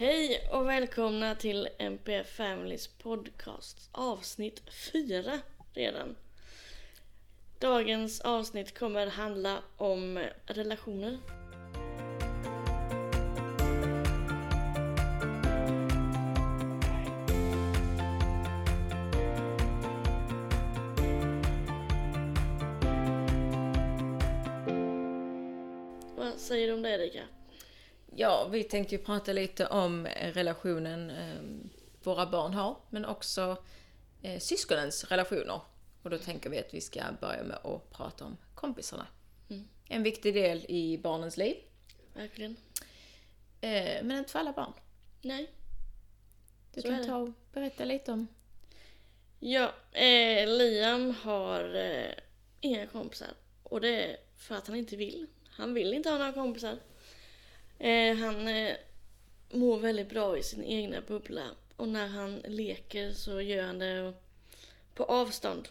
Hej och välkomna till MP Families podcast avsnitt 4 redan. Dagens avsnitt kommer handla om relationer. Vad säger du om det Erika? Ja, vi tänkte ju prata lite om eh, relationen eh, våra barn har, men också eh, syskonens relationer. Och då tänker vi att vi ska börja med att prata om kompisarna. Mm. En viktig del i barnens liv, Verkligen? eh, men inte för alla barn. Nej. Du Så kan ta och berätta lite om... Ja, eh, Liam har eh, inga kompisar. Och det är för att han inte vill. Han vill inte ha några kompisar. Eh, han eh, mår väldigt bra i sin egna bubbla. Och när han leker så gör han det på avstånd.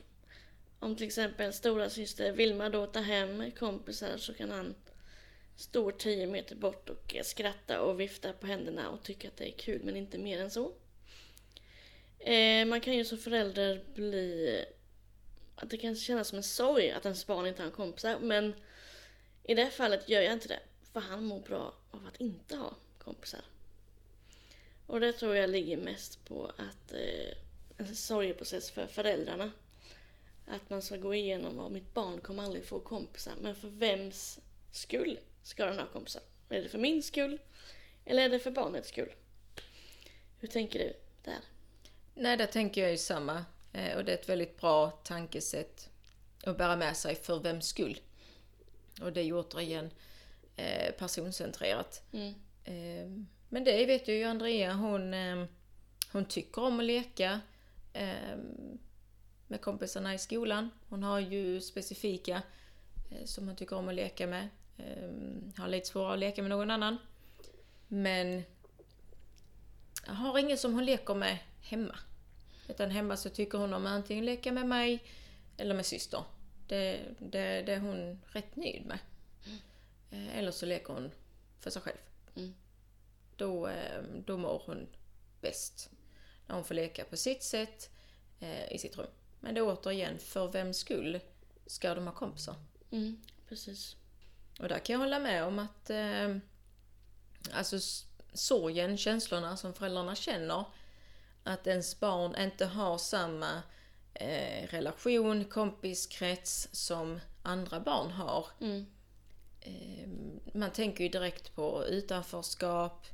Om till exempel stora syster Vilma då tar hem kompisar så kan han stå tio meter bort och eh, skratta och vifta på händerna och tycka att det är kul men inte mer än så. Eh, man kan ju som förälder bli... Eh, att det kan kännas som en sorg att ens barn inte har kompisar. Men i det här fallet gör jag inte det. För han mår bra av att inte ha kompisar. Och det tror jag ligger mest på att eh, en sorgeprocess för föräldrarna. Att man ska gå igenom att mitt barn kommer aldrig få kompisar. Men för vems skull ska den ha kompisar? Är det för min skull? Eller är det för barnets skull? Hur tänker du där? Nej, där tänker jag ju samma. Eh, och det är ett väldigt bra tankesätt att bära med sig för vems skull. Och det är ju återigen eh, personcentrerat. Mm. Eh, Men det vet jag ju Andrea, hon, eh, hon tycker om att leka eh, med kompisarna i skolan. Hon har ju specifika eh, som hon tycker om att leka med. Har lite svårare att leka med någon annan. Men har ingen som hon leker med hemma. Utan hemma så tycker hon om att antingen leka med mig eller med syster. Det, det, det är hon rätt nöjd med. Eh, Eller så leker hon för sig själv. Mm. Då, eh, då mår hon bäst. När hon får leka på sitt sätt eh, i sitt rum. Men det är återigen, för vems skull ska de ha kompisar? Mm, precis. Och där kan jag hålla med om att eh, alltså sorgen, känslorna som föräldrarna känner, att ens barn inte har samma eh, relation, kompiskrets som andra barn har. Mm. Ehm, man tänker ju direkt på utanförskap,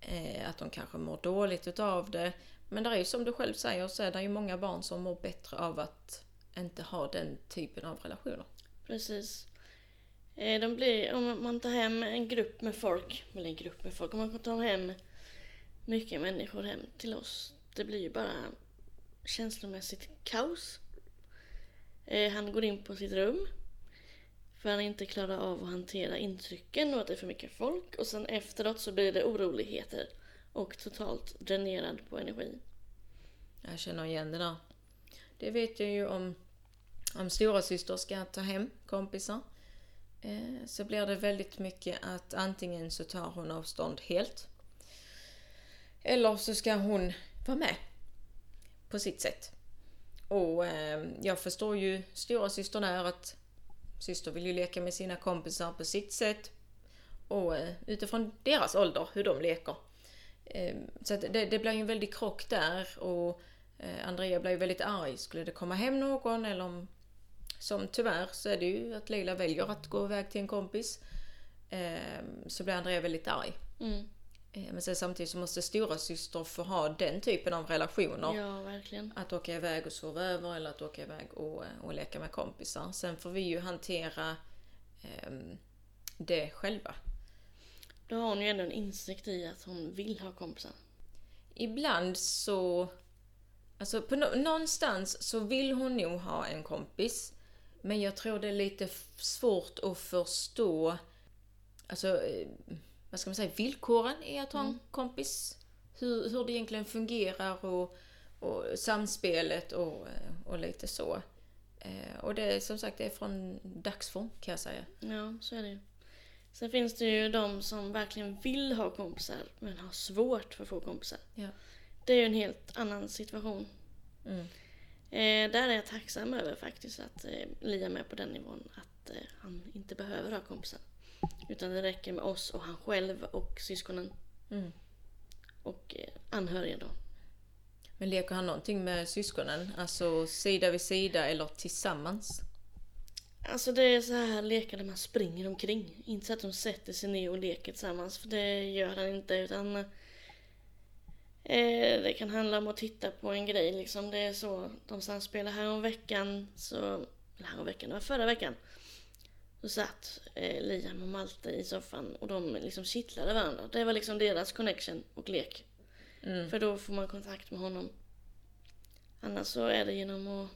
eh, att de kanske mår dåligt utav det. Men det är ju som du själv säger så är det ju många barn som mår bättre av att inte ha den typen av relationer. Precis. Eh, de blir, om man tar hem en grupp med folk, eller en grupp med folk, om man tar hem mycket människor hem till oss, det blir ju bara känslomässigt kaos. Eh, han går in på sitt rum för han inte klarar av att hantera intrycken och att det är för mycket folk och sen efteråt så blir det oroligheter och totalt dränerad på energi. Jag känner igen det där. Det vet jag ju om, om stora syster ska ta hem kompisar. Eh, så blir det väldigt mycket att antingen så tar hon avstånd helt. Eller så ska hon vara med. På sitt sätt. Och eh, jag förstår ju storasystern är där att syster vill ju leka med sina kompisar på sitt sätt. Och eh, utifrån deras ålder, hur de leker. Ehm, så att det, det blir ju en väldig krock där och eh, Andrea blir ju väldigt arg. Skulle det komma hem någon eller om... Som tyvärr så är det ju att Leila väljer att gå iväg till en kompis. Ehm, så blir Andrea väldigt arg. Mm. Eh, Men sen samtidigt så måste stora syster få ha den typen av relationer. Ja, verkligen. Att åka iväg och sova över eller att åka iväg och, eh, och leka med kompisar. Sen får vi ju hantera ehm, det själva. Då har hon ju ändå en insikt i att hon vill ha kompisar. Ibland så... Alltså på nå- någonstans så vill hon nog ha en kompis. Men jag tror det är lite svårt att förstå alltså, eh, vad ska man säga, villkoren i att ha en kompis. Hur, hur det egentligen fungerar och, och samspelet och, och lite så. Eh, Och det är som sagt det är från dagsform kan jag säga. Ja, så är det ju. Sen finns det ju de som verkligen vill ha kompisar men har svårt för att få kompisar. Ja. Det är ju en helt annan situation. Mm. Eh, där är jag tacksam över faktiskt att eh, Liam är på den nivån att eh, han inte behöver ha kompisar. Utan det räcker med oss och han själv och syskonen Mm. och eh, anhöriga då. Men leker han någonting med syskonen? Alltså sida vid sida eller tillsammans? Alltså det är så här lekar där man springer omkring. Inte så att de sätter sig ner och leker tillsammans för det gör han inte utan eh, det kan handla om att titta på en grej liksom. Det är så de samspelar här om veckan så, eller här om veckan, det var förra veckan. Så satt eh, Liam och Malte i soffan och de liksom kittlade varandra. Det var liksom deras connection och lek. Mm. För då får man kontakt med honom. Annars så är det genom att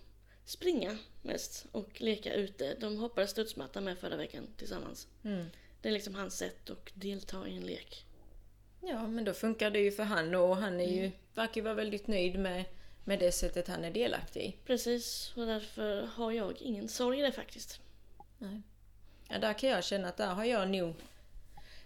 springa mest och leka ute. De hoppade studsmatta med förra veckan tillsammans. Mm. Det är liksom hans sätt att delta i en lek. Ja, men då funkar det ju för han och han är ju, verkar ju vara väldigt nöjd med, med det sättet han är delaktig i. Precis, och därför har jag ingen sorg i det faktiskt. Nej. Ja, där kan jag känna att där har jag nog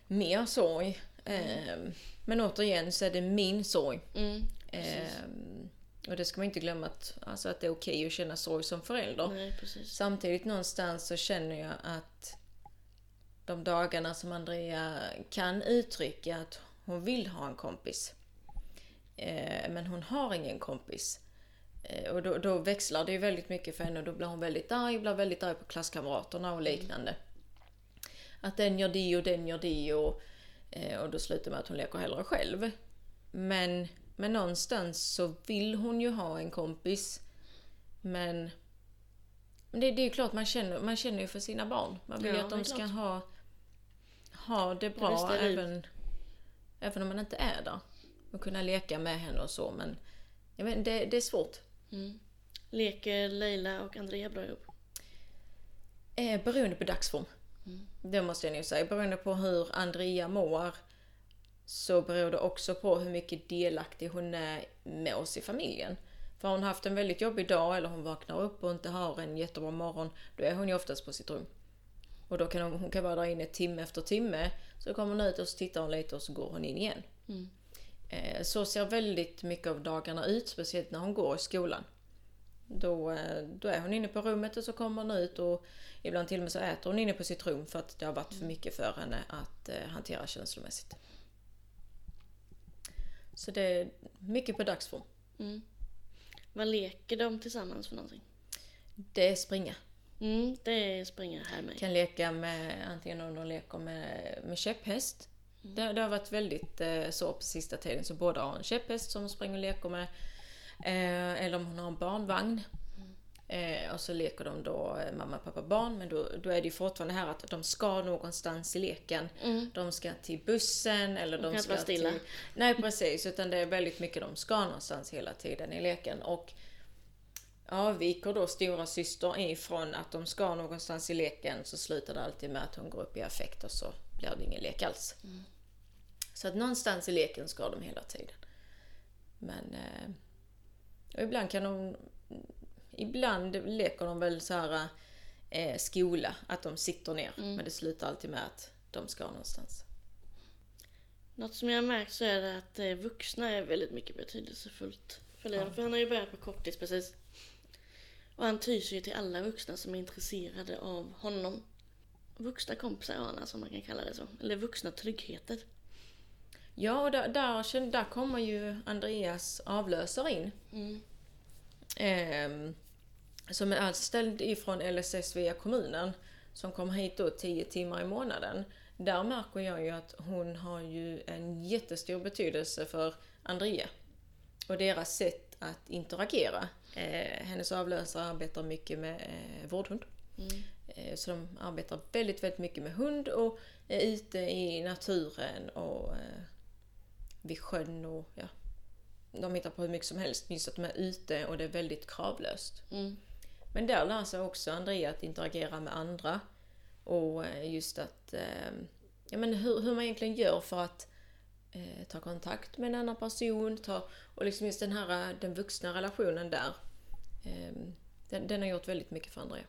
mer sorg. Ehm, men återigen så är det min sorg. Mm. Ehm, och det ska man inte glömma att, alltså att det är okej att känna sorg som förälder. Nej. Samtidigt någonstans så känner jag att de dagarna som Andrea kan uttrycka att hon vill ha en kompis. Eh, men hon har ingen kompis. Eh, och då, då växlar det ju väldigt mycket för henne och då blir hon väldigt arg, blir väldigt arg på klasskamraterna och liknande. Att den gör det och den gör det och, eh, och då slutar det med att hon leker hellre själv. Men, men någonstans så vill hon ju ha en kompis. Men men det, det är ju klart man känner, man känner ju för sina barn. Man vill ju Ja, att det de ska klart. ha, ha det bra liv. även, även om man inte är där. Och kunna leka med henne och så men jag vet, det, det är svårt. Mm. Leker Leila och Andrea bra ihop? Eh, beroende på dagsform. Mm. Det måste jag nog säga. Beroende på hur Andrea mår så beror det också på hur mycket delaktig hon är med oss i familjen. För har hon haft en väldigt jobbig dag eller hon vaknar upp och inte har en jättebra morgon, då är hon ju oftast på sitt rum. Och då kan hon, hon kan vara där inne timme efter timme. Så kommer hon ut och så tittar hon lite och så går hon in igen. Mm. Eh, Så ser väldigt mycket av dagarna ut, speciellt när hon går i skolan. Då, eh, då är hon inne på rummet och så kommer hon ut och ibland till och med så äter hon inne på sitt rum för att det har varit för mycket för henne att eh, hantera känslomässigt. Så det är mycket på dagsform. Mm. Vad leker de tillsammans för någonting? Det är springa. Mm, det är springa här med. Kan leka med, antingen om de leker med, med käpphäst. Det, det har varit väldigt eh, så på sista tiden, så båda har en käpphäst som de springer och leker med. Eh, eller om hon har en barnvagn. Eh, och så leker de då eh, mamma, pappa, barn. Men då, då är det ju fortfarande här att de ska någonstans i leken. Mm. De ska till bussen eller de, inte ska stilla. till... Nej precis, utan det är väldigt mycket de ska någonstans hela tiden i leken. Och avviker då stora syster ifrån att de ska någonstans i leken så slutar det alltid med att hon går upp i affekt och så blir det ingen lek alls. Så att någonstans i leken ska de hela tiden. Men eh, och ibland kan de... Ibland leker de väl så här eh, skola, att de sitter ner. Men det slutar alltid med att de ska någonstans. Något som jag har märkt så är det att eh, vuxna är väldigt mycket betydelsefullt för Liam. För han har ju börjat på kortis precis. Och han tyr sig ju till alla vuxna som är intresserade av honom. Vuxna kompisar har han alltså, om man kan kalla det så. Eller vuxna tryggheter. Ja, och där, där, där kommer ju Andreas avlösare in. Mm. Ehm, som är anställd ifrån LSS via kommunen. Som kommer hit då 10 timmar i månaden. Där märker jag ju att hon har ju en jättestor betydelse för Andrea. Och deras sätt att interagera. Eh, hennes avlösare arbetar mycket med eh, vårdhund. Mm. Eh, Så de arbetar väldigt, väldigt mycket med hund och är ute i naturen och eh, vid sjön och ja. De hittar på hur mycket som helst, just att de är ute och det är väldigt kravlöst. Mm. Men där lär sig också Andrea att interagera med andra. Och eh, just att, eh, ja men hur, hur man egentligen gör för att eh, ta kontakt med en annan person. Ta, och liksom just den här, eh, den vuxna relationen där. Eh, den, den har gjort väldigt mycket för Andrea.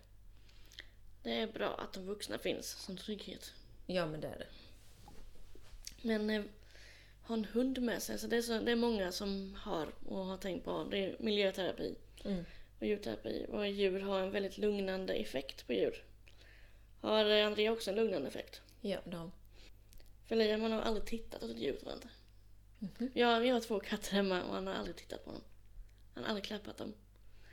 Det är bra att de vuxna finns som trygghet. Ja, men det är det. Men eh, ha en hund med sig. Så det, är så, det är många som har och har tänkt på det är miljöterapi Mm. och djurterapi. Och djur har en väldigt lugnande effekt på djur. Har Andrea också en lugnande effekt? Ja, de. För Liam har aldrig tittat åt ett djur tror jag inte. Mhm. Ja, vi har två katter hemma och han har aldrig tittat på dem. Han har aldrig klappat dem.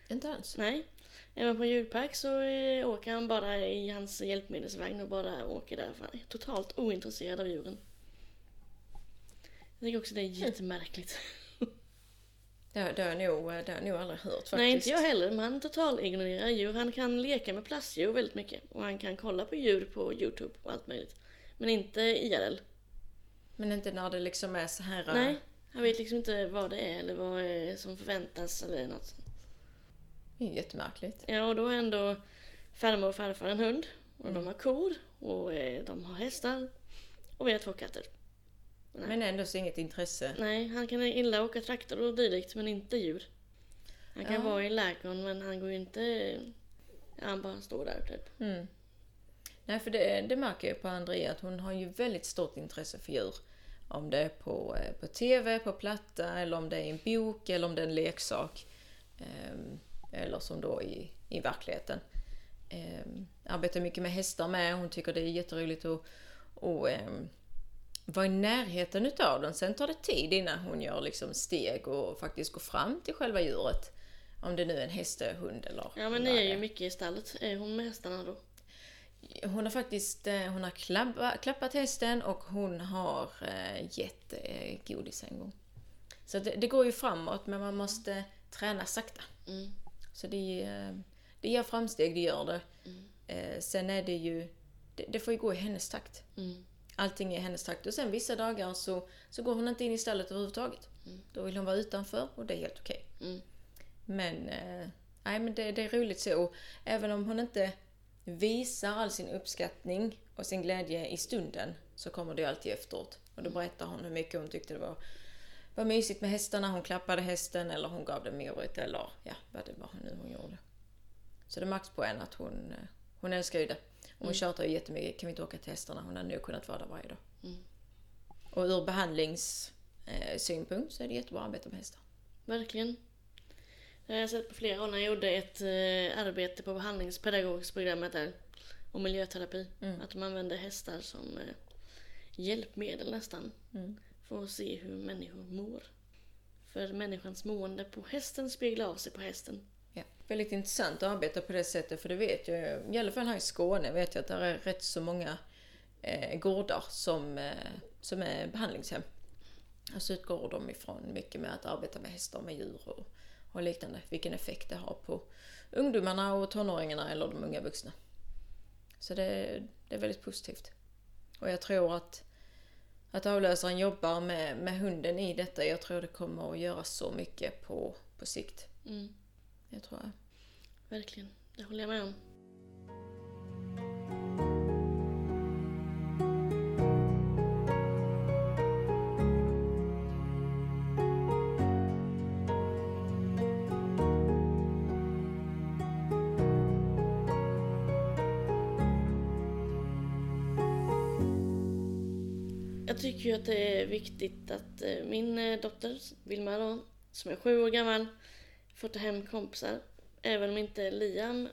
Inte alls. Nej. Även på djurpark så eh, åker han bara i hans hjälpmedelsvagn och bara åker där. För han är totalt ointresserad av djuren. Jag tycker också det är jättemärkligt. Det, det, har jag nog, det har jag nog aldrig hört faktiskt. Nej, inte jag heller. Men han total ignorerar djur. Han kan leka med plastdjur väldigt mycket. Och han kan kolla på djur på Youtube och allt möjligt. Men inte IRL. Men inte när det liksom är så här... Nej. Han vet liksom inte vad det är eller vad eh, som förväntas eller något. Det är jättemärkligt. Ja, och då är ändå farmor och farfar en hund. Och de har kor. Och eh, de har hästar. Och vi har två katter. Nej. Men ändå så inget intresse. Nej, han kan illa åka traktor och dylikt, men inte djur. Han kan Ja. vara i läkaren, men han går ju inte... Han bara står där typ. Mm. Nej, för det, det märker jag på Andrea att hon har ju väldigt stort intresse för djur. Om det är på, eh, på TV, på platta, eller om det är en bok, eller om det är en leksak. Ehm, eller som då i, i verkligheten. Ehm, arbetar mycket med hästar med. Hon tycker det är jätteroligt att, ehm, vara i närheten utav den. Sen tar det tid innan hon gör liksom steg och faktiskt går fram till själva djuret. Om det nu är en häst, hund eller Ja, men ni är ju mycket i stallet. Är hon med hästarna då? Hon har faktiskt eh, hon har klappa, klappat hästen och hon har eh, gett eh, godis en gång. Så det, det går ju framåt men man måste träna sakta. Mm. Så det, det gör framsteg, det gör det. Eh, sen är det ju, det, det får ju gå i hennes takt. Mm. Allting är hennes takt. Och sen vissa dagar så, så går hon inte in i stallet överhuvudtaget. Då vill hon vara utanför och det är helt okej. Mm. Men, eh, nej, men det, det är roligt så. Och även om hon inte visar all sin uppskattning och sin glädje i stunden så kommer det ju alltid efteråt. Och då berättar hon hur mycket hon tyckte det var, var mysigt med hästarna. Hon klappade hästen eller hon gav den morot eller ja, vad det var nu hon gjorde. Så det märks på henne att hon, eh, hon älskar ju det. Och hon tjatar ju jättemycket. Kan vi inte åka till hästarna? Hon hade nog kunnat vara där varje dag. Mm. Och ur behandlingssynpunkt så är det jättebra att arbeta med hästar. Verkligen. Det har jag sett på flera håll när jag gjorde ett eh, arbete på behandlingspedagogsprogrammet där. Och miljöterapi. Mm. Att de använder hästar som eh, hjälpmedel nästan. Mm. För att se hur människor mår. För människans mående på hästen speglar av sig på hästen. Väldigt intressant att arbeta på det sättet för det vet jag, i alla fall här i Skåne vet jag att det är rätt så många eh, gårdar som, eh, som är behandlingshem. Och så utgår de ifrån mycket med att arbeta med hästar, med djur och, och liknande. Vilken effekt det har på ungdomarna och tonåringarna eller de unga vuxna. Så det, det är väldigt positivt. Och jag tror att, att avlösaren jobbar med, med hunden i detta. Jag tror det kommer att göra så mycket på, på sikt. Mm, det tror jag. verkligen. Det håller jag med om. Jag tycker ju att det är viktigt att eh, min eh, dotter, Vilma då, som är sju år gammal, får ta hem kompisar. Även om inte Liam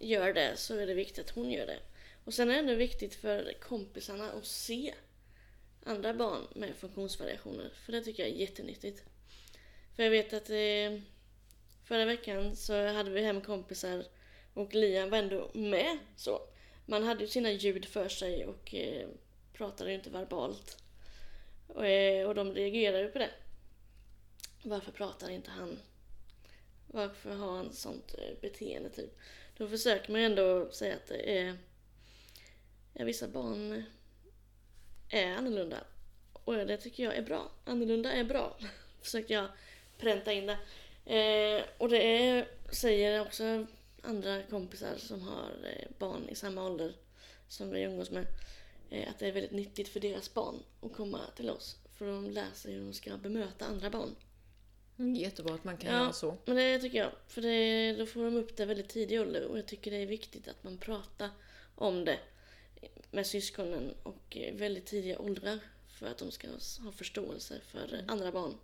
gör det så är det viktigt att hon gör det. Och sen är det ändå viktigt för kompisarna att se andra barn med funktionsvariationer. För det tycker jag är jättenyttigt. För jag vet att eh, förra veckan så hade vi hem kompisar och Liam var ändå med så. Man hade ju sina ljud för sig och eh, pratade ju inte verbalt. Och, eh, och de reagerade ju på det. Varför pratar inte han? Varför har han sånt eh, beteende typ? Då försöker man ju ändå säga att det är... Ja, vissa barn är annorlunda. Och det tycker jag är bra. Annorlunda är bra. Försökte jag pränta in det. Eh, och det är, säger också andra kompisar som har eh, barn i samma ålder som vi umgås med. Eh, att det är väldigt nyttigt för deras barn att komma till oss. För de lär sig hur de ska bemöta andra barn. Mm, Jättebra att man kan Ja. göra så. Men det tycker jag. För det, då får de upp det väldigt tidig ålder och jag tycker det är viktigt att man pratar om det med syskonen och väldigt tidiga åldrar för att de ska ha förståelse för andra barn.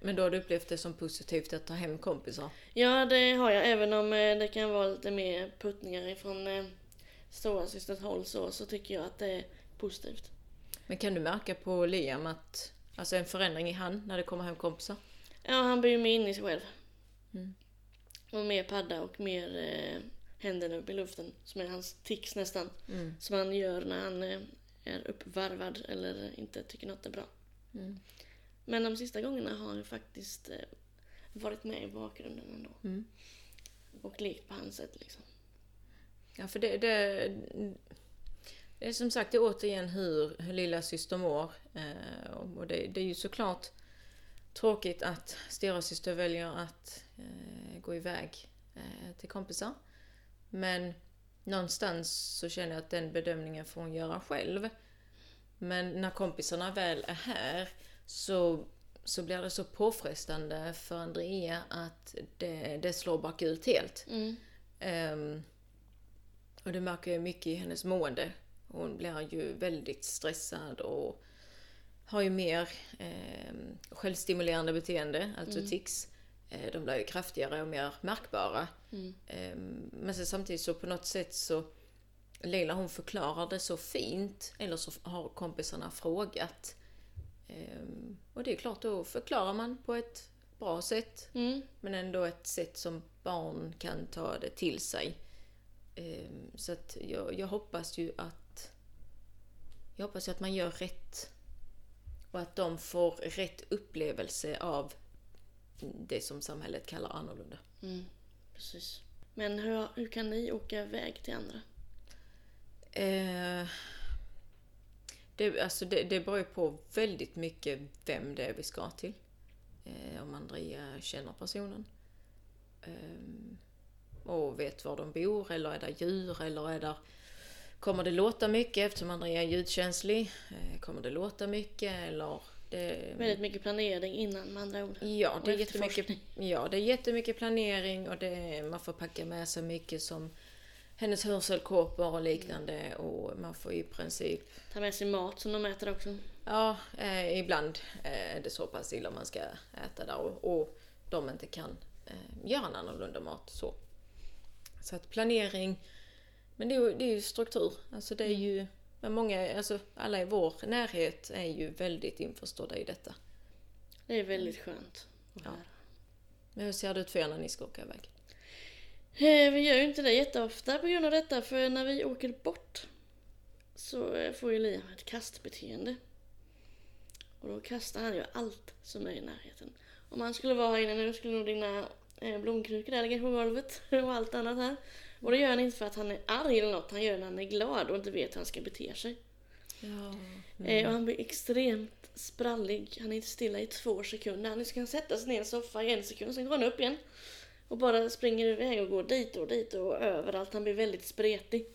Men då har du upplevt det som positivt att ta hem kompisar? Ja, det har jag. Även om eh, det kan vara lite mer puttningar ifrån eh, stora systers håll så, så tycker jag att det är positivt. Men kan du märka på Liam att, alltså en förändring i han när det kommer hem kompisar? Ja, han blir ju mer inne i sig själv. Mm. Och mer padda och mer eh, händerna upp i luften. Som är hans tics nästan. Mm. Som han gör när han eh, är uppvarvad eller inte tycker något är bra. Mm. Men de sista gångerna har han faktiskt eh, varit med i bakgrunden ändå. Mm. Och lekt på hans sätt liksom. Ja, för det, det, det är som sagt det är återigen hur, hur lilla syster mår. Eh, och det, det är ju såklart tråkigt att storasyster väljer att eh, gå iväg eh, till kompisar. Men någonstans så känner jag att den bedömningen får hon göra själv. Men när kompisarna väl är här så, så blir det så påfrestande för Andrea att det, det slår bakut helt. Mm. Ehm, och det märker jag mycket i hennes mående. Hon blir ju väldigt stressad och har ju mer ehm, självstimulerande beteende, alltså tics. Eh, de blir ju kraftigare och mer märkbara. Mm. Ehm, men sen samtidigt så på något sätt så Leila hon förklarar det så fint, eller så har kompisarna frågat. Ehm, och det är klart, då förklarar man på ett bra sätt. Mm. Men ändå ett sätt som barn kan ta det till sig. Ehm, Så att jag, jag hoppas ju att jag hoppas att man gör rätt. Och att de får rätt upplevelse av det som samhället kallar annorlunda. Mm. Precis. Men hur, hur kan ni åka iväg till andra? Eh, det, alltså det, det beror ju på väldigt mycket vem det är vi ska till. Eh, om Andrea känner personen. Ehm, och vet var de bor, eller är det djur, eller är det... Kommer det låta mycket eftersom Andrea är ljudkänslig? Eh, kommer det låta mycket, eller... Det, Väldigt mycket planering innan med andra ord. Ja, det är jättemycket, ja, det är jättemycket planering och det, man får packa med sig mycket som hennes hörselkåpor och liknande och man får i princip Ta med sig mat som de äter också. Ja, eh, ibland eh, är det så pass illa man ska äta där och, och de inte kan eh, göra en annorlunda mat. Så, så att planering, men det är ju, det är ju struktur. Alltså det är ju, men många, alltså alla i vår närhet är ju väldigt införstådda i detta. Det är väldigt skönt att Ja. höra. Men hur ser det ut för er när ni ska åka iväg? Eh, Vi gör ju inte det jätteofta på grund av detta för när vi åker bort så eh, får ju Liam ett kastbeteende. Och då kastar han ju allt som är i närheten. Om han skulle vara här inne nu skulle nog dina eh, blomkrukor där ligga på golvet och allt annat här. Och det gör han inte för att han är arg eller något, han gör det när han är glad och inte vet hur han ska bete sig. Ja. Eh, och han blir extremt sprallig. Han är inte stilla i två sekunder. Han ska sätta sig ner i en soffa i en sekund, sen går han upp igen. Och bara springer iväg och går dit och dit och överallt. Han blir väldigt spretig.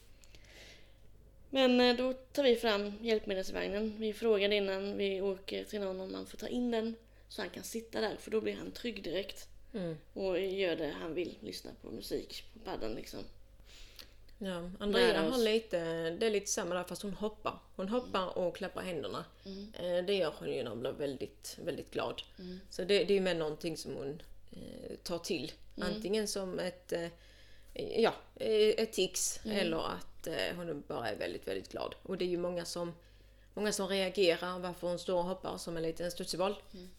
Men eh, då tar vi fram hjälpmedelsvagnen. Vi frågade innan vi åker till någon om man får ta in den. Så han kan sitta där, för då blir han trygg direkt. Mm. Och gör det han vill. Lyssna på musik på paddan liksom. Ja, Andrea har lite, det är lite samma där fast hon hoppar. Hon hoppar och klappar händerna. Mm. Eh, Det gör hon ju när hon blir väldigt, väldigt glad. Så det, det är ju med någonting som hon eh, tar till. Antingen som ett, eh, ja, eh, ett tics eller att eh, hon bara är väldigt, väldigt glad. Och det är ju många som, många som reagerar varför hon står och hoppar som en liten studsboll.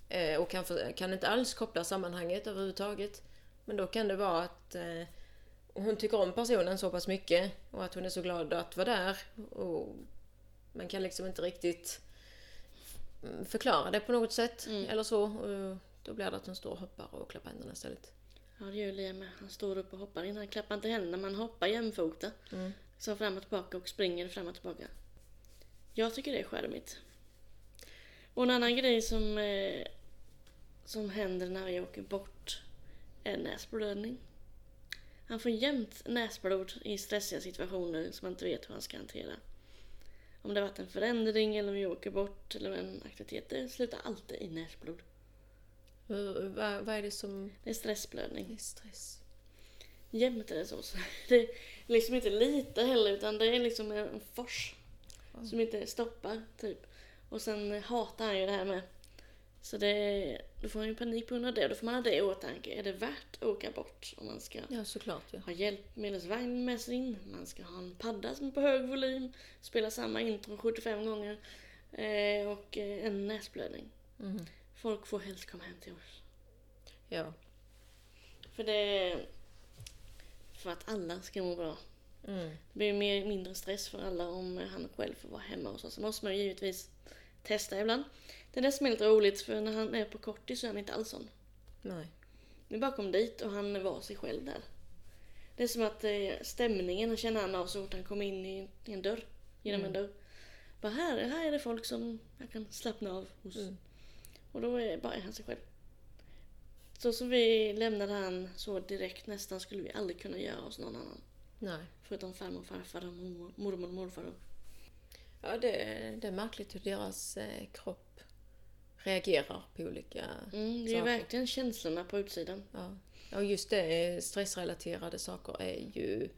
Eh, och kan, kan inte alls koppla sammanhanget överhuvudtaget. Men då kan det vara att eh, hon tycker om personen så pass mycket och att hon är så glad att vara där. Och man kan liksom inte riktigt mm, förklara det på något sätt eller så. Och då blir det att hon står och hoppar och klappar händerna istället. Ja, det gör Liam med. Han står upp och hoppar. Han klappar inte händerna, men han hoppar jämfota. Så fram och tillbaka och springer fram och tillbaka. Jag tycker det är charmigt. Och en annan grej som, eh, som händer när vi åker bort är näsblödning. Han får jämt näsblod i stressiga situationer som man inte vet hur han ska hantera. Om det har varit en förändring eller om vi åker bort eller en aktivitet, det slutar alltid i näsblod. Hur, vad, vad är det som Det är stressblödning. är stress? jämt är det så det är liksom inte lite heller utan det är liksom en fors. Ja. Som inte stoppar typ. Och sen hatar han ju det här med. Så det, då får han ju panik på grund av det. Då får man ha det i åtanke. Är det värt att åka bort om man ska Ja, såklart ja. ha hjälpmedelsvagn med sig in. Man ska ha en padda som är på hög volym. Spela samma intro 75 gånger. Eh, och eh, en näsblödning. Mhm. Folk får helst komma hem till oss. Ja. För det... För att alla ska må bra. Mm. Det blir mer, mindre stress för alla om han själv får vara hemma hos oss. Så måste man ju givetvis testa ibland. Det är det som är lite roligt för när han är på kortis så är han inte alls sån. Nej. Vi bara kom dit och han var sig själv där. Det är som att eh, stämningen känner han av så fort han kom in i, i en dörr. Genom Mm. en dörr. Bara här, här är det folk som jag kan slappna av hos. Mm. Och då är bara han sig själv. Så som vi lämnade han så direkt nästan skulle vi aldrig kunna göra hos någon annan. Nej. Förutom farmor, farfar mormor, mormor och morfar. Ja, det, det är märkligt hur deras eh, kropp reagerar på olika Mm, det är saker. verkligen känslorna på utsidan. Ja. ja, just det. Stressrelaterade saker är ju...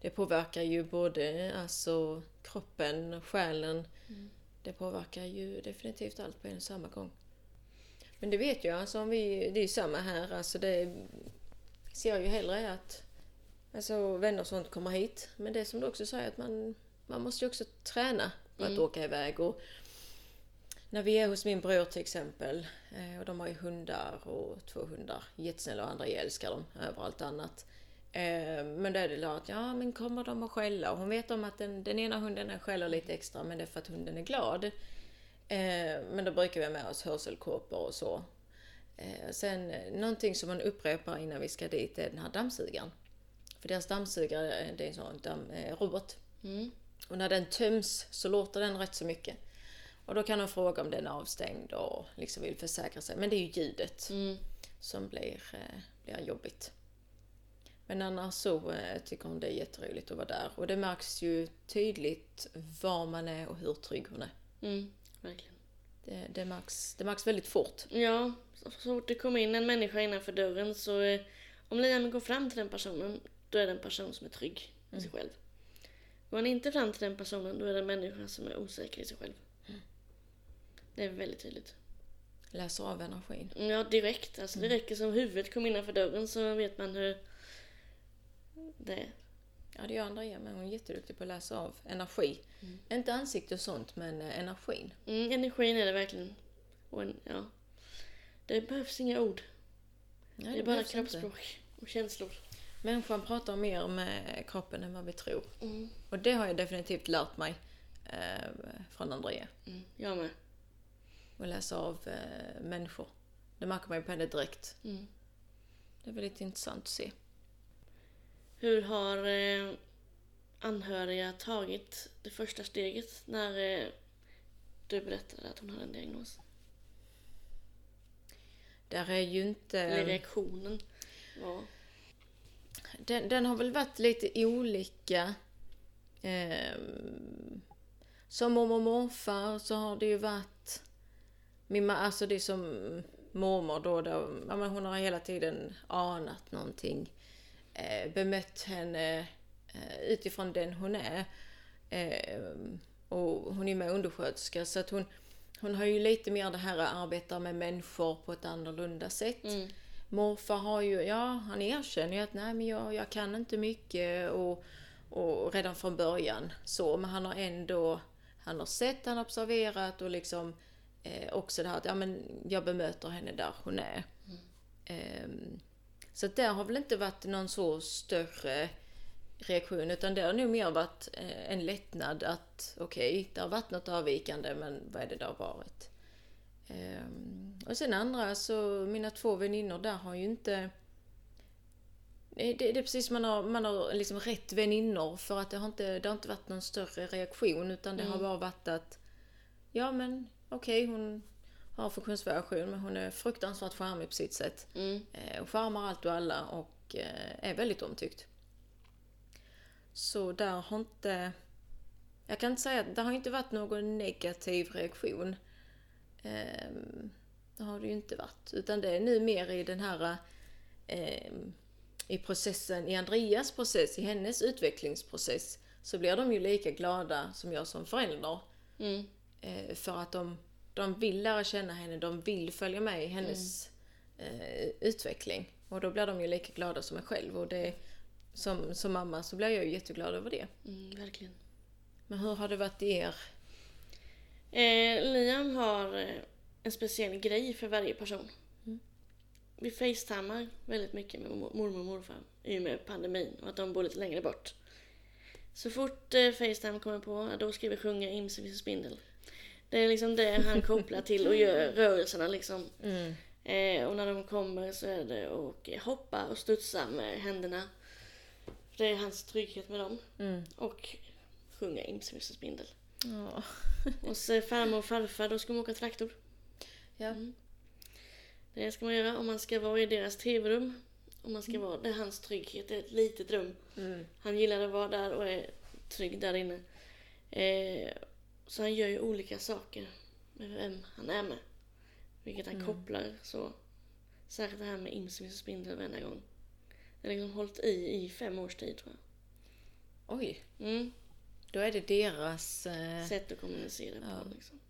Det påverkar ju både alltså, kroppen, själen. Mm. Det påverkar ju definitivt allt på en och samma gång. Men det vet jag, alltså, om vi, det är ju samma här. Alltså, det ser jag ju hellre att alltså, vänner och sånt kommer hit. Men det som du också säger, att man, man måste ju också träna på att Mm. åka iväg. Och när vi är hos min bror till exempel, eh, och de har ju hundar och två hundar, jättesnälla och andra älskar dem över allt annat. Eh, Men då är det att, ja men kommer de att skälla? Och hon vet om att den, den ena hunden den skäller lite extra, men det är för att hunden är glad. Eh, Men då brukar vi ha med oss hörselkåpor och så. Sen någonting som man upprepar innan vi ska dit är den här dammsugaren. För deras dammsugare, eh, det är en sån damm, eh, robot. Mm. Och när den töms så låter den rätt så mycket. Och då kan de fråga om den är avstängd och liksom vill försäkra sig. Men det är ju ljudet Mm. som blir, eh, blir jobbigt. Men annars så tycker hon det är jätteroligt att vara där. Och det märks ju tydligt var man är och hur trygg hon är. Mm. Verkligen. Det, det, märks, det märks väldigt fort. Ja, så fort det kommer in en människa innanför dörren så om Liam går fram till den personen då är det en person som är trygg i sig själv. Går han inte fram till den personen då är det en människa som är osäker i sig själv. Det är väldigt tydligt. Läser av energin. Ja, direkt. Alltså, Det räcker som huvudet kom innanför dörren så vet man hur det är. Ja, det gör Andrea men hon är jätteduktig på att läsa av energi. Inte ansikte och sånt, men eh, energin. Mm, energin är det verkligen. Och en, ja. Det behövs inga ord. Nej, det är bara kroppsspråk och känslor. Människan pratar mer med kroppen än vad vi tror. Mm. Och det har jag definitivt lärt mig eh, från Andrea. Mm, jag med. Att läsa av eh, människor. Det märker man ju på henne direkt. Mm. Det är väldigt intressant att se. Hur har eh, anhöriga tagit det första steget när eh, du berättade att hon hade en diagnos? Där är ju inte... Eller reaktionen var... Den, den har väl varit lite olika. Eh, som mormor och morfar så har det ju varit... Min alltså det är som mormor då, då ja, men hon har hela tiden anat någonting. Eh, bemött henne eh, utifrån den hon är. Eh, och hon är med undersköterska så att hon, hon har ju lite mer det här att arbeta med människor på ett annorlunda sätt. Mm. Morfar har ju, ja han erkänner ju att nej men jag, jag kan inte mycket och, och redan från början så, men han har ändå, han har sett, han har observerat och liksom eh, också det här att ja men jag bemöter henne där hon är. Ehm, så att där har väl inte varit någon så större reaktion utan det har nog mer varit eh, en lättnad att okej, det har varit något avvikande men vad är det det har varit? Ehm, och sen andra, så mina två väninnor där har ju inte... Det, det är precis man har, man har liksom rätt väninnor för att det har, inte, det har inte varit någon större reaktion utan det har bara varit att ja men okej hon har funktionsvariation men hon är fruktansvärt charmig på sitt sätt. Mm. Eh, och charmar allt och alla och eh, är väldigt omtyckt. Så där har inte... Jag kan inte säga att det har inte varit någon negativ reaktion. Ehm, det har det ju inte varit. Utan det är nu mer i den här ehm, i processen, i Andreas process, i hennes utvecklingsprocess, så blir de ju lika glada som jag som förälder. Mm. Eh, för att de, de vill lära känna henne, de vill följa med i hennes eh, utveckling. Och då blir de ju lika glada som mig själv. Och det, som, som mamma så blir jag ju jätteglad över det. Mm, verkligen. Men hur har det varit i er? Eh, Liam har eh, en speciell grej för varje person. Mm. Vi facetimar väldigt mycket med mor- mormor och morfar i och med pandemin och att de bor lite längre bort. Så fort eh, Facetime kommer på, då ska vi sjunga Imse visse spindel. Det är liksom det han kopplar till och gör rörelserna liksom. Mm. Eh, och när de kommer så är det att hoppa och studsa med händerna. Det är hans trygghet med dem. Mm. Och sjunga Imse visse spindel. Ja. Så farmor och farfar, då ska man åka traktor. Ja. Mm. Det ska man göra om man ska vara i deras tv-rum. Om man ska vara, det är hans trygghet, det är ett litet rum. Mm. Han gillar att vara där och är trygg där inne. Eh, så han gör ju olika saker med vem han är med. Vilket han kopplar så. Särskilt det här med Imse visse spindel varenda gång. Det har liksom hållit i i fem års tid tror Oj, jag. Mm. Då är det deras... Eh, Sätt att kommunicera Ja. på liksom.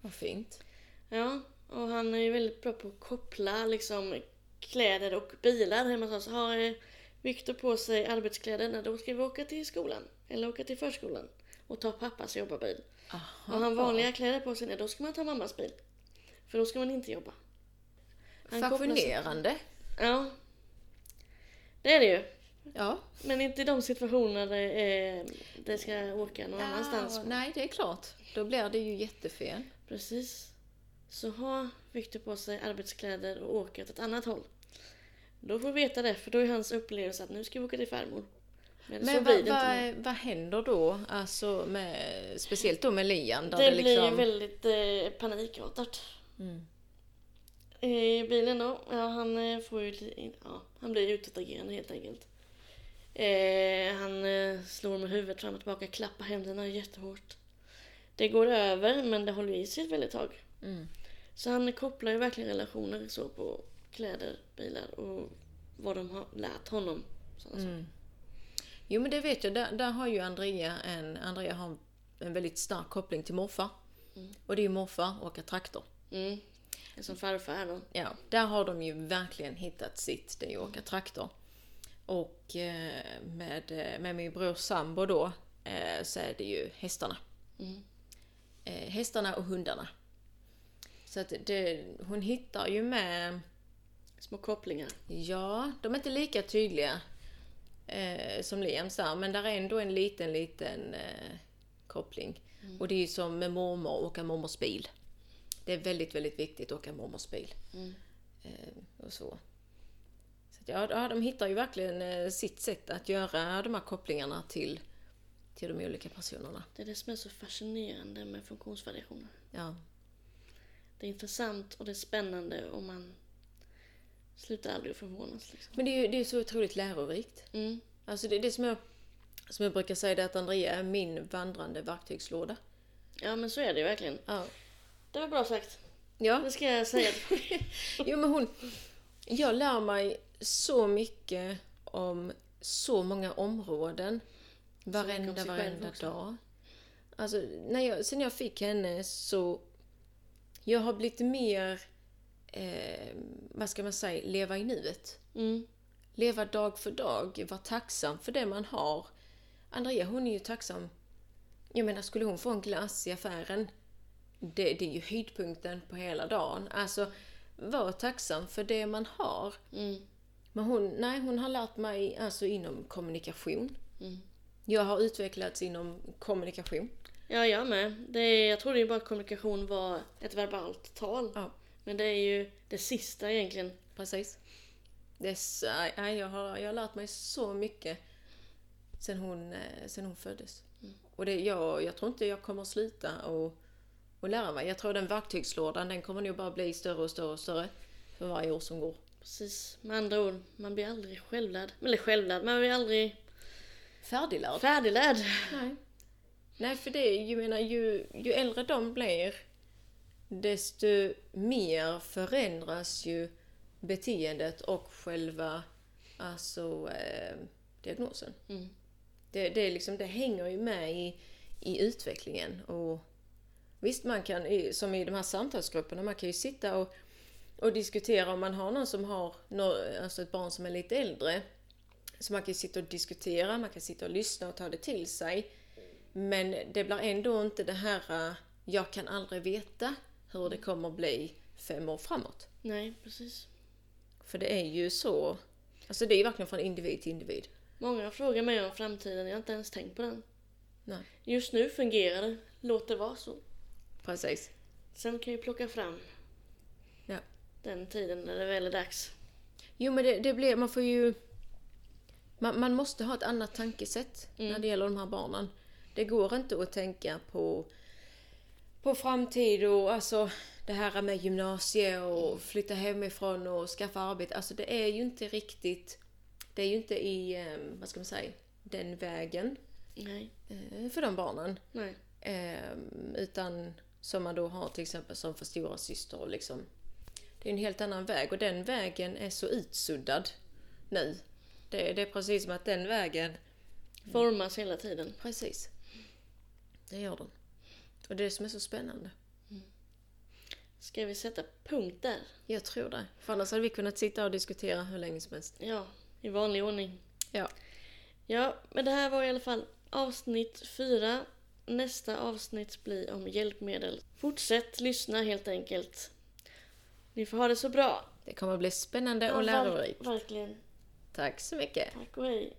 vad fint. Ja, och han är ju väldigt bra på att koppla liksom kläder och bilar hemma hos oss. Har eh, Viktor på sig arbetskläder, nej, då ska vi åka till skolan. Eller åka till förskolan. Och ta pappas jobbarbil. Aha. Har han vanliga kläder på sig, då ska man ta mammas bil. För då ska man inte jobba. Han Fascinerande. Ja. Det är det ju. Ja. Men inte i de situationer där eh, det ska åka någon annanstans. Ja, nej, det är klart. Då blir det ju jättefel. Precis. Så har Victor på sig arbetskläder och åker åt ett annat håll. Då får vi veta det, för då är hans upplevelse att nu ska vi åka till farmor. Men, Men vad, vad, vad händer då? Alltså med, speciellt då med Lian. Det, det, blir liksom... väldigt eh, panikartat. Mm. I bilen då, ja han eh, får ju ja, han blir utåtagerande helt enkelt. Eh, han eh, slår med huvudet fram och tillbaka, klappar händerna jättehårt. Det går över men det håller i sig ett väldigt tag. Mm. Så han kopplar ju verkligen relationer så på kläder, bilar och vad de har lärt honom. Sådana saker. Mm. Jo men det vet jag, där, där har ju Andrea en, Andrea har en väldigt stark koppling till morfar. Och det är ju morfar och traktor. Mm. Som farfar då. Ja, där har de ju verkligen hittat sitt, det är ju åka traktor. Och eh, med, eh, med min brors sambo då eh, så är det ju hästarna. Mm. Hästarna och hundarna. Så att det, hon hittar ju med, Små kopplingar. ja, de är inte lika tydliga eh, som Liams där, men där är ändå en liten, liten eh, koppling. Och det är ju som med mormor och åka mormors bil. Det är väldigt, väldigt viktigt att åka mormors bil. Mm. Eh, och så. Ja, de hittar ju verkligen eh, sitt sätt att göra de här kopplingarna till, till de olika personerna. Det är det som är så fascinerande med funktionsvariationer. Ja. Det är intressant och det är spännande och man slutar aldrig att förvånas. Liksom. Men det är ju det är så otroligt lärorikt. Mm. Alltså det, det som, jag, som jag brukar säga är att Andrea är min vandrande verktygslåda. Ja men så är det ju verkligen. Ja. Det var bra sagt. ja. Det ska jag säga. Jo men hon... Jag lär mig så mycket om så många områden. Varenda, varenda dag. Alltså, när jag, sen jag fick henne så... Jag har blivit mer... Eh, vad ska man säga? Leva i nuet. Mm. Leva dag för dag. Vara tacksam för det man har. Andrea hon är ju tacksam. Jag menar, skulle hon få en glass i affären, det, det är ju höjdpunkten på hela dagen. Alltså, var tacksam för det man har. Mm. Men hon, nej, hon har lärt mig alltså inom kommunikation. Mm. Jag har utvecklats inom kommunikation. Ja, jag med. Det är, jag trodde ju bara att kommunikation var ett verbalt tal. Ja. Men det är ju det sista egentligen. Precis. Det är, nej, jag, har, jag har lärt mig så mycket sen hon, eh, sen hon föddes. Och det, jag, jag tror inte jag kommer sluta och, och lära mig. Jag tror den verktygslådan den kommer nog bara bli större och större och större för varje år som går. Precis. Med andra ord, man blir aldrig självlärd. Eller självlärd, man blir aldrig Färdiglärd. färdiglärd. Nej. Nej, för det är ju, menar, ju, ju äldre de blir, desto mer förändras ju beteendet och själva alltså eh, diagnosen. Mm. Det, det, är liksom, det hänger ju med i, i utvecklingen. Och visst, man kan, som i de här samtalsgrupperna, man kan ju sitta och, och diskutera om man har någon som har alltså ett barn som är lite äldre. Så man kan ju sitta och diskutera, man kan sitta och lyssna och ta det till sig. Men det blir ändå inte det här, eh, jag kan aldrig veta hur det kommer bli fem år framåt. Nej, precis. För det är ju så, alltså det är ju verkligen från individ till individ. Många frågar mig om framtiden, jag har inte ens tänkt på den. Nej. Just nu fungerar det, låt det vara så. Precis. Sen kan vi plocka fram. Den tiden när det väl är dags. Jo men det, det blir, man får ju... Man, man måste ha ett annat tankesätt när det gäller de här barnen. Det går inte att tänka på, på framtid och alltså det här med gymnasie och flytta hemifrån och skaffa arbete. Alltså det är ju inte riktigt... Det är ju inte i, eh, vad ska man säga, den vägen Nej, eh, för de barnen. nej. Eh, utan som man då har till exempel som för stora syster och liksom. Det är en helt annan väg och den vägen är så utsuddad nu. Det, det är precis som att den vägen, Formas hela tiden. precis. Det gör den. Och det är det som är så spännande. Ska vi sätta punkt där? Jag tror det. För annars hade vi kunnat sitta och diskutera hur länge som helst. Ja, i vanlig ordning. Ja. Ja, men det här var i alla fall avsnitt fyra. Nästa avsnitt blir om hjälpmedel. Fortsätt lyssna helt enkelt. Ni får ha det så bra. Det kommer att bli spännande och lärorikt. Verkligen. Tack så mycket. Tack och hej.